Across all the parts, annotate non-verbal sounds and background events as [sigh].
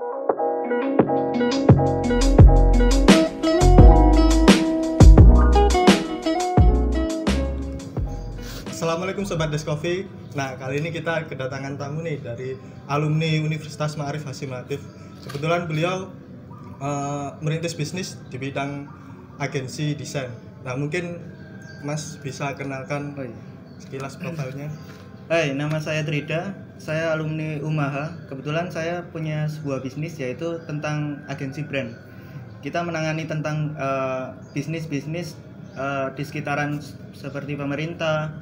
Assalamualaikum Sobat Deskofi Nah kali ini kita kedatangan tamu nih dari alumni Universitas Ma'arif Hasim Latif. Kebetulan beliau eh, merintis bisnis di bidang agensi desain. Nah mungkin Mas bisa kenalkan Oh iya. sekilas profilnya Hai, nama saya Trida. Saya alumni Umaha. Kebetulan saya punya sebuah bisnis yaitu tentang agensi brand. Kita menangani tentang eh, bisnis-bisnis eh, di sekitaran seperti pemerintah,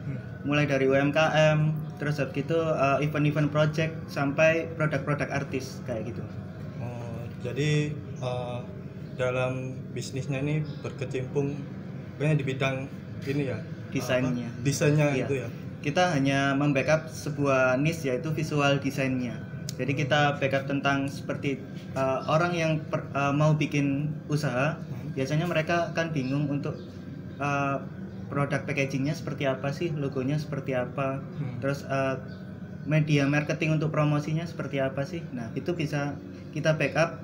mulai dari UMKM, terus habis itu eh, event-event project sampai produk-produk artis kayak gitu. Oh, Jadi eh, dalam bisnisnya ini berkecimpung kayaknya di bidang ini ya Desainnya. apa? Desainnya Iya. itu ya kita hanya membackup sebuah niche yaitu visual desainnya. Jadi kita backup tentang seperti uh, orang yang per- uh, mau bikin usaha, biasanya mereka kan bingung untuk uh, produk packagingnya seperti apa sih, logonya seperti apa, Hmm. terus uh, media marketing untuk promosinya seperti apa sih. Nah itu bisa kita backup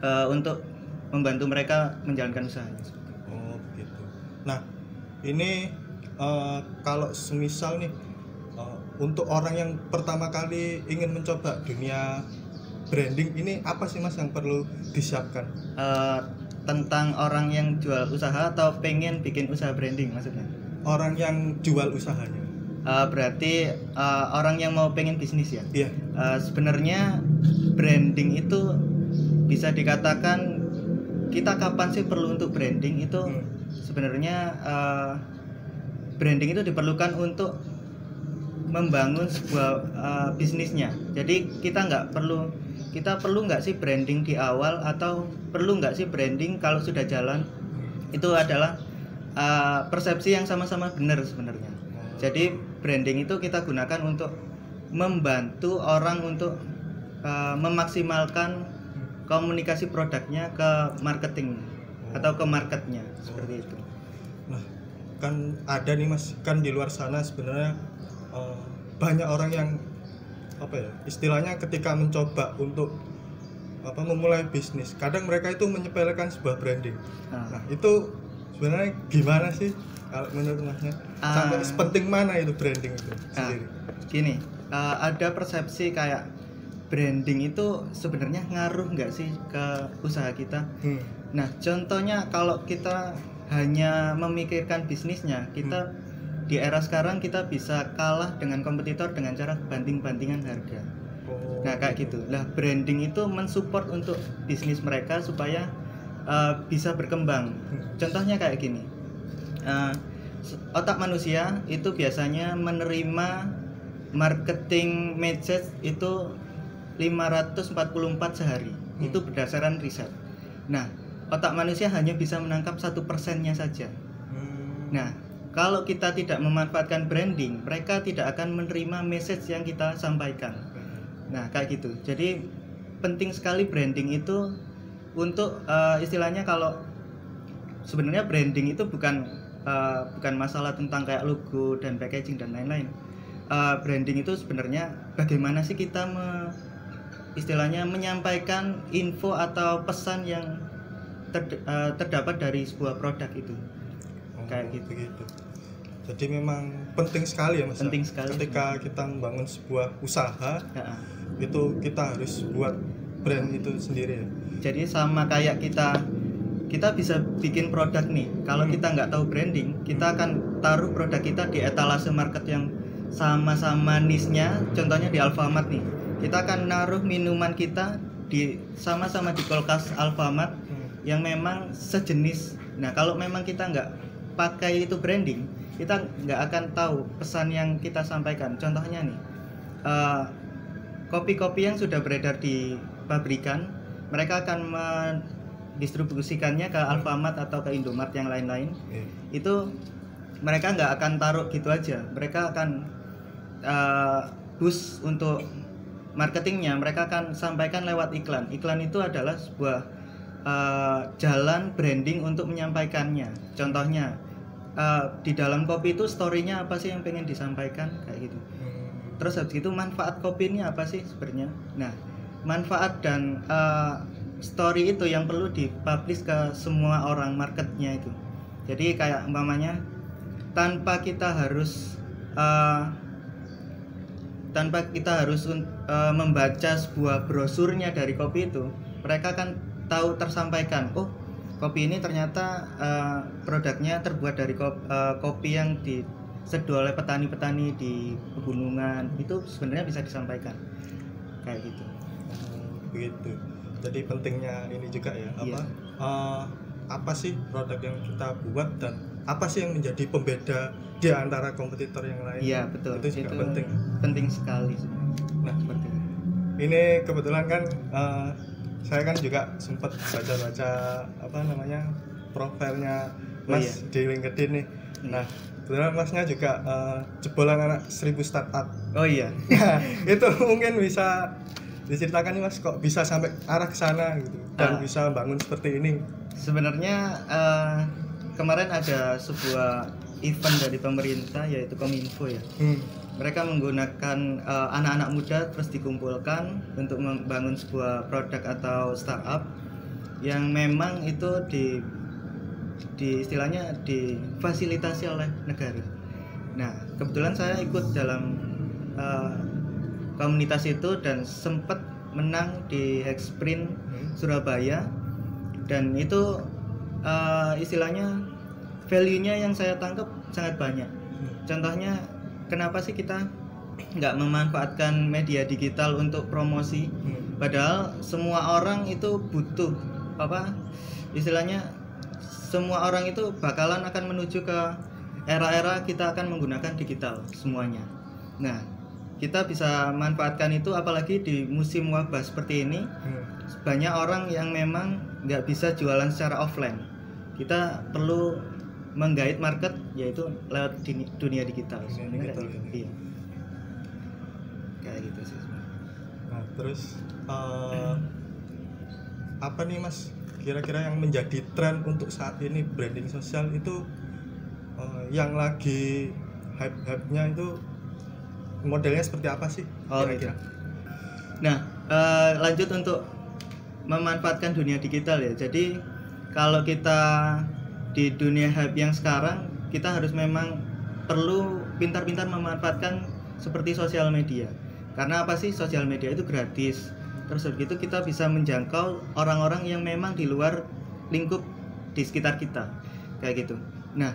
uh, untuk membantu mereka menjalankan usahanya. Oh gitu. Nah ini eh, kalau semisal nih eh, untuk orang yang pertama kali ingin mencoba dunia branding ini apa sih mas yang perlu disiapkan? Eh, tentang orang yang jual usaha atau pengen bikin usaha branding maksudnya Orang yang jual usahanya. Eh, berarti eh, orang yang mau pengen bisnis ya Iya. Eh, sebenarnya branding itu bisa dikatakan kita kapan sih perlu untuk branding itu Hmm. sebenarnya eh, branding itu diperlukan untuk membangun sebuah eh, bisnisnya. Jadi kita nggak perlu kita perlu nggak sih branding di awal atau perlu nggak sih branding kalau sudah jalan? Itu adalah eh, persepsi yang sama-sama benar sebenarnya. Jadi branding itu kita gunakan untuk membantu orang untuk eh, memaksimalkan komunikasi produknya ke marketing atau ke marketnya seperti itu. Kan ada nih mas kan di luar sana sebenarnya eh, banyak orang yang apa ya istilahnya ketika mencoba untuk apa memulai bisnis kadang mereka itu menyepelekan sebuah branding Nah, Nah itu sebenarnya gimana sih kalau menurut masnya Ah. sampai sepenting mana itu branding itu Ah. sendiri? gini, eh, ada persepsi kayak branding itu sebenarnya ngaruh nggak sih ke usaha kita? Hmm. Nah, contohnya kalau kita hanya memikirkan bisnisnya, kita di era sekarang kita bisa kalah dengan kompetitor dengan cara banding-bandingan harga. Oh, Nah kayak gitu. Lah branding itu mensupport untuk bisnis mereka supaya uh, bisa berkembang. Contohnya kayak gini. Uh, otak manusia itu biasanya menerima marketing message itu 544 sehari. Hmm. Itu berdasarkan riset. Nah, otak manusia hanya bisa menangkap satu persennya saja. Hmm. Nah, kalau kita tidak memanfaatkan branding, mereka tidak akan menerima message yang kita sampaikan. Nah, kayak gitu. Jadi penting sekali branding itu untuk eh, istilahnya kalau sebenarnya branding itu bukan eh, bukan masalah tentang kayak logo dan packaging dan lain-lain. Eh, branding itu sebenarnya bagaimana sih kita me- istilahnya menyampaikan info atau pesan yang terd- eh, terdapat dari sebuah produk itu. Oh, kayak gitu. begitu. Jadi memang penting sekali ya mas. ya? Penting sekali. Ketika kita membangun sebuah usaha Ya. itu kita harus buat brand itu sendiri ya. Jadi sama kayak kita kita bisa bikin produk nih. Kalau Hmm. kita nggak tahu branding, kita akan taruh produk kita di etalase market yang sama-sama niche-nya. Contohnya di Alfamart nih. Kita akan naruh minuman kita di sama-sama di kulkas Alfamart Hmm. Yang memang sejenis. Nah, kalau memang kita nggak pakai itu branding, kita nggak akan tahu pesan yang kita sampaikan. Contohnya nih, eh, kopi-kopi yang sudah beredar di pabrikan, mereka akan mendistribusikannya ke Alfamart atau ke Indomart yang lain-lain. Iya. Itu mereka nggak akan taruh gitu aja. Mereka akan eh, boost untuk marketingnya. Mereka akan sampaikan lewat iklan. Iklan itu adalah sebuah eh, jalan branding untuk menyampaikannya. Contohnya eh, di dalam kopi itu storynya apa sih yang pengen disampaikan kayak gitu. Hmm. Terus habis itu manfaat kopi ini apa sih sebenarnya? Nah, manfaat dan eh, story itu yang perlu dipublish ke semua orang marketnya itu jadi kayak umpamanya tanpa kita harus eh, tanpa kita harus eh, membaca sebuah brosurnya dari kopi itu mereka kan tahu tersampaikan oh kopi ini ternyata eh, produknya terbuat dari kop- eh, kopi yang diseduh oleh petani-petani di pegunungan. Itu sebenarnya bisa disampaikan. Kayak gitu. Begitu. Jadi pentingnya ini juga ya apa Iya. eh, apa sih produk yang kita buat dan apa sih yang menjadi pembeda di antara kompetitor yang lain? Iya betul. Itu juga penting. penting sekali nah seperti itu. ini kebetulan kan eh, saya kan juga sempat baca-baca apa namanya profilnya Oh, Mas iya. di LinkedIn nih. Iya. Nah, kebetulan Masnya juga eh, jebolan anak 1000 startup. oh iya Nah, [laughs] itu mungkin bisa diceritakan nih Mas kok bisa sampai arah ke sana gitu dan Ah. bisa bangun seperti ini. sebenarnya eh, kemarin ada sebuah event dari pemerintah yaitu Kominfo ya Hmm. mereka menggunakan eh, anak-anak muda terus dikumpulkan untuk membangun sebuah produk atau startup yang memang itu di di istilahnya difasilitasi oleh negara. Nah kebetulan saya ikut dalam eh, komunitas itu dan sempat menang di Hexprint Hmm. Surabaya dan itu eh, istilahnya value-nya yang saya tangkap sangat banyak. Contohnya kenapa sih kita nggak memanfaatkan media digital untuk promosi? Hmm. Padahal semua orang itu butuh apa? Istilahnya semua orang itu bakalan akan menuju ke era-era kita akan menggunakan digital semuanya. Nah, kita bisa manfaatkan itu apalagi di musim wabah seperti ini Hmm. banyak orang yang memang nggak bisa jualan secara offline kita perlu menggait market yaitu lewat dini- dunia digital Dunia digital kayak ya. gitu. iya kayak gitu sih. Nah, terus eh, apa nih Mas? Kira-kira yang menjadi tren untuk saat ini branding sosial itu eh, yang lagi hype-hype-nya itu modelnya seperti apa sih? Oh, kira-kira? Nah, eh, lanjut untuk memanfaatkan dunia digital ya. Jadi kalau kita di dunia hype yang sekarang, kita harus memang perlu pintar-pintar memanfaatkan seperti sosial media. Karena apa sih sosial media itu gratis. Terus udah gitu kita bisa menjangkau orang-orang yang memang di luar lingkup di sekitar kita. Kayak gitu. Nah,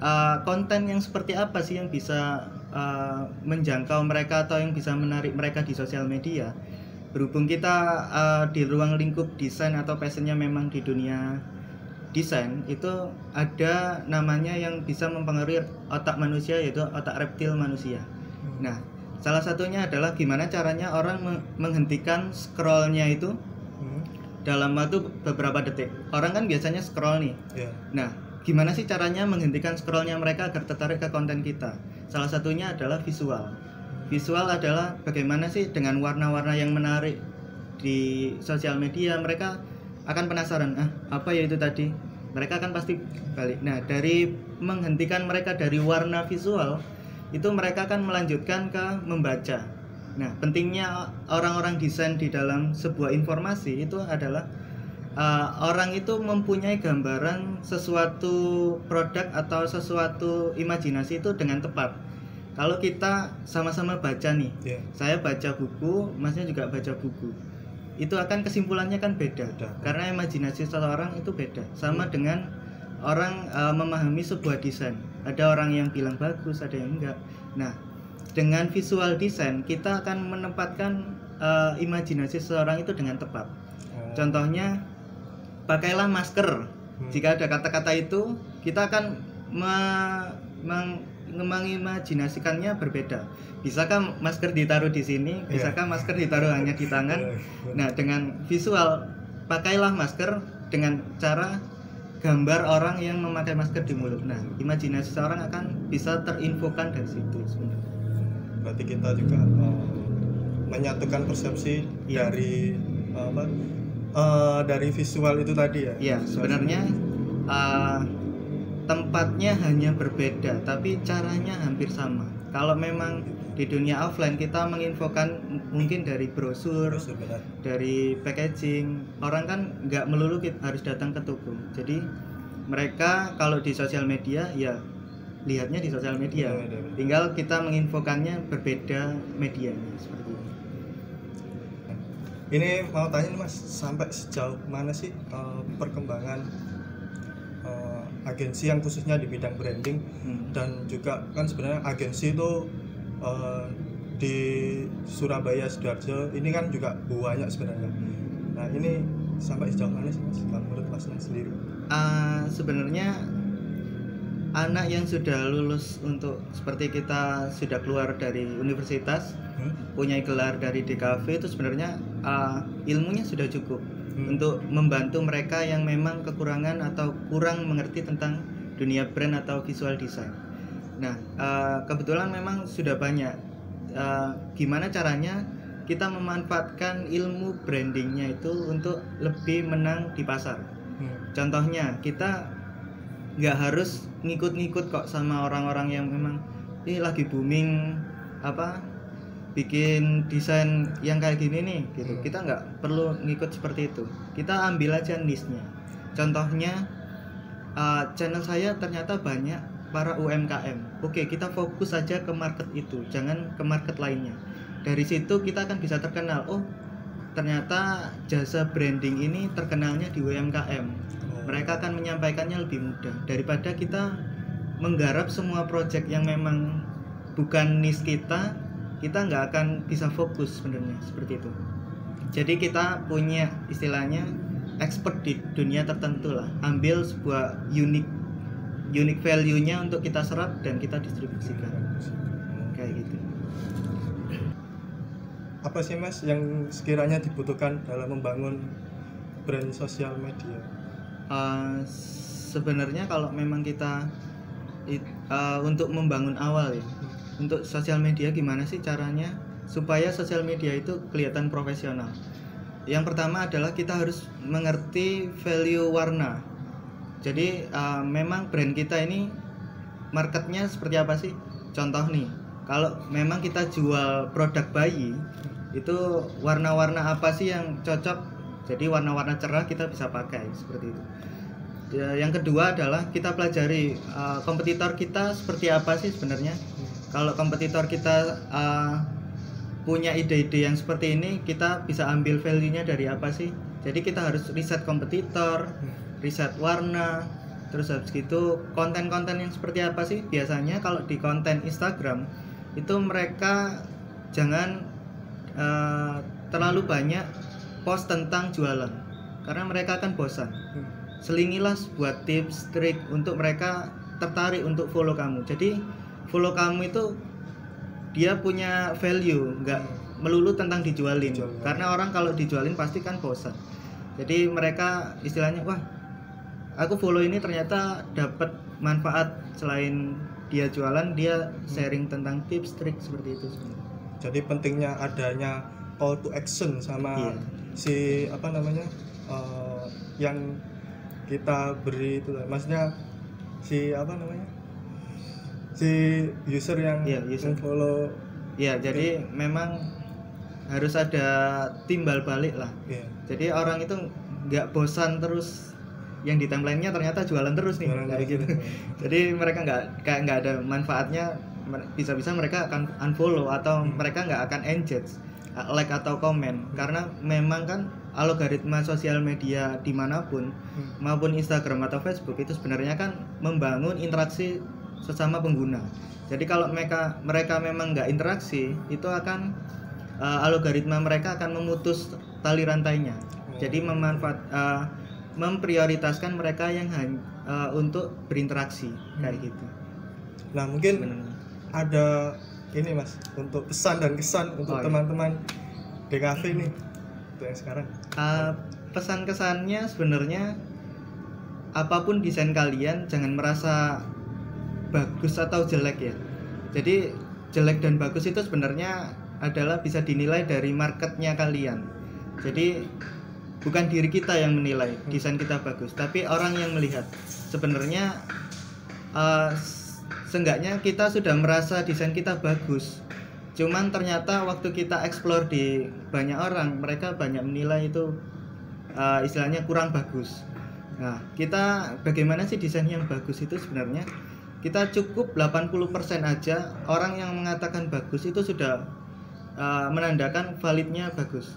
eh, konten yang seperti apa sih yang bisa eh, menjangkau mereka atau yang bisa menarik mereka di sosial media? Berhubung kita eh, di ruang lingkup desain atau passionnya memang di dunia desain itu ada namanya yang bisa mempengaruhi otak manusia yaitu otak reptil manusia. Nah, salah satunya adalah gimana caranya orang me- menghentikan scrollnya itu Hmm. dalam waktu beberapa detik. Orang kan biasanya scroll nih. Ya. Nah, gimana sih caranya menghentikan scrollnya mereka agar tertarik ke konten kita? Salah satunya adalah visual. Visual adalah bagaimana sih dengan warna-warna yang menarik di sosial media mereka akan penasaran, ah apa ya itu tadi? Mereka akan pasti balik. Nah, dari menghentikan mereka dari warna visual, itu mereka akan melanjutkan ke membaca. Nah, pentingnya orang-orang desain di dalam sebuah informasi itu adalah uh, orang itu mempunyai gambaran sesuatu produk atau sesuatu imajinasi itu dengan tepat. Kalau kita sama-sama baca nih, Ya. saya baca buku, masnya juga baca buku. Itu akan kesimpulannya kan beda, Beda. karena imajinasi seseorang itu beda. Sama dengan orang uh, memahami sebuah desain. Ada orang yang bilang bagus, ada yang enggak. Nah, dengan visual desain kita akan menempatkan uh, imajinasi seseorang itu dengan tepat. Oh. Contohnya, pakailah masker. Hmm. Jika ada kata-kata itu, kita akan me- meng- mengimajinasikannya berbeda. Bisakah masker ditaruh di sini? Iya. Bisakah masker ditaruh hanya di tangan? Iya, Nah, dengan visual, pakailah masker dengan cara gambar orang yang memakai masker di mulut. Nah, imajinasi seorang akan bisa terinfokan dari situ sebenarnya. berarti kita juga eh, menyatukan persepsi Iya. dari eh, apa eh, dari visual itu tadi ya Ya, sebenarnya uh, tempatnya hanya berbeda, tapi caranya hampir sama. Kalau memang di dunia offline kita menginfokan mungkin dari brosur benar. dari packaging orang kan nggak melulu kita harus datang ke toko jadi mereka kalau di sosial media ya lihatnya di sosial media Iya, iya, iya. tinggal kita menginfokannya berbeda medianya seperti itu Ini mau tanya nih mas, sampai sejauh mana sih eh, perkembangan agensi yang khususnya di bidang branding Hmm. dan juga kan sebenarnya agensi itu eh, di Surabaya sidoarjo ini kan juga banyak sebenarnya. Nah ini sampai sejauh mana sih mas? Kalau menurut masnya sendiri? Ah, sebenarnya anak yang sudah lulus untuk seperti kita sudah keluar dari universitas Hmm? punya gelar dari DKV itu sebenarnya ah, ilmunya sudah cukup Hmm. untuk membantu mereka yang memang kekurangan atau kurang mengerti tentang dunia brand atau visual design. Nah, ah, kebetulan memang sudah banyak. Ah, gimana caranya kita memanfaatkan ilmu brandingnya itu untuk lebih menang di pasar. Hmm. Contohnya kita nggak harus ngikut-ngikut kok sama orang-orang yang memang ini lagi booming apa bikin desain yang kayak gini nih gitu. Hmm. Kita nggak perlu ngikut seperti itu. Kita ambil aja niche-nya. Contohnya uh, channel saya ternyata banyak para UMKM. Oke, kita fokus aja ke market itu, jangan ke market lainnya. Dari situ kita akan bisa terkenal. Oh, ternyata jasa branding ini terkenalnya di UMKM Oh. mereka akan menyampaikannya lebih mudah daripada kita menggarap semua project yang memang bukan niche kita kita nggak akan bisa fokus sebenarnya seperti itu. Jadi kita punya istilahnya expert di dunia tertentu lah. Ambil sebuah unique unique value-nya untuk kita serap dan kita distribusikan. Kayak gitu. Apa sih mas yang sekiranya dibutuhkan dalam membangun brand sosial media? Uh, sebenarnya kalau memang kita it- uh, untuk membangun awal ya untuk sosial media gimana sih caranya supaya sosial media itu kelihatan profesional? Yang pertama adalah kita harus mengerti value warna. Jadi uh, memang brand kita ini marketnya seperti apa sih? Contoh nih kalau memang kita jual produk bayi itu warna-warna apa sih yang cocok? Jadi warna-warna cerah kita bisa pakai seperti itu. Ya, yang kedua adalah kita pelajari uh, kompetitor kita seperti apa sih sebenarnya kalau kompetitor kita uh, punya ide-ide yang seperti ini kita bisa ambil value-nya dari apa sih? Jadi kita harus riset kompetitor riset warna terus habis gitu konten-konten yang seperti apa sih? Biasanya kalau di konten Instagram itu mereka jangan uh, terlalu banyak post tentang jualan karena mereka akan bosan. Selingilah buat tips trik untuk mereka tertarik untuk follow kamu. Jadi follow kamu itu dia punya value nggak melulu tentang dijualin Dijualin. karena orang kalau dijualin pasti kan bosan jadi mereka istilahnya wah aku follow ini ternyata dapat manfaat selain dia jualan dia sharing tentang tips trik seperti itu sebenarnya. Jadi pentingnya adanya call to action sama Iya. si apa namanya eh, yang kita beri itu maksudnya si apa namanya si user yang Iya, user. follow ya jadi memang harus ada timbal balik lah ya jadi orang itu nggak bosan terus yang di timelinenya ternyata jualan terus nih Jualan kayak terus. gitu [laughs] jadi mereka nggak kayak nggak ada manfaatnya bisa-bisa mereka akan unfollow atau Hmm. mereka nggak akan engage uh, like atau komen karena memang kan algoritma sosial media di mana pun Hmm. maupun Instagram atau Facebook itu sebenarnya kan membangun interaksi sesama pengguna. Jadi kalau mereka mereka memang nggak interaksi itu akan uh, algoritma mereka akan memutus tali rantainya. Jadi memanfaat uh, memprioritaskan mereka yang uh, untuk berinteraksi kayak gitu. Nah mungkin sebenarnya. ada ini mas untuk pesan dan kesan untuk Oh, iya. teman-teman DKV nih untuk yang sekarang. Uh, pesan kesannya sebenarnya apa pun desain kalian jangan merasa bagus atau jelek ya? Jadi jelek dan bagus itu sebenarnya adalah bisa dinilai dari marketnya kalian. Jadi bukan diri kita yang menilai desain kita bagus tapi orang yang melihat. Sebenarnya uh, seenggaknya kita sudah merasa desain kita bagus. Cuman ternyata waktu kita explore di banyak orang mereka banyak menilai itu uh, istilahnya kurang bagus. Nah kita bagaimana sih desain yang bagus itu sebenarnya kita cukup 80% aja. Orang yang mengatakan bagus itu sudah uh, menandakan validnya bagus.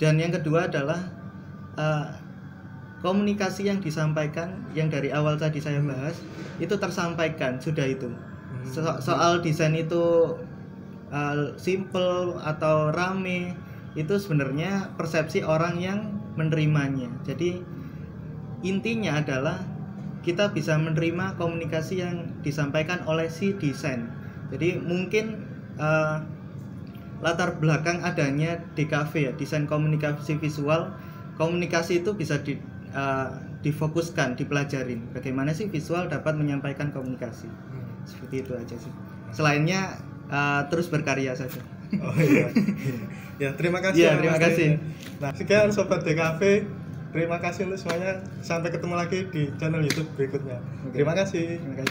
Dan yang kedua adalah uh, komunikasi yang disampaikan yang dari awal tadi saya bahas itu tersampaikan sudah itu. So soal desain itu uh, simple atau rame itu sebenarnya persepsi orang yang menerimanya. Jadi intinya adalah kita bisa menerima komunikasi yang disampaikan oleh si desain jadi mungkin uh, latar belakang adanya DKV ya desain komunikasi visual komunikasi itu bisa di uh, difokuskan, dipelajarin. Bagaimana sih visual dapat menyampaikan komunikasi? Hmm. Seperti itu aja sih. Selainnya uh, terus berkarya saja. Oh iya. [laughs] ya terima kasih. Ya, terima kasih. Nah sekian sobat DKV. Terima kasih untuk semuanya. Sampai ketemu lagi di channel YouTube berikutnya. Terima kasih. Terima kasih.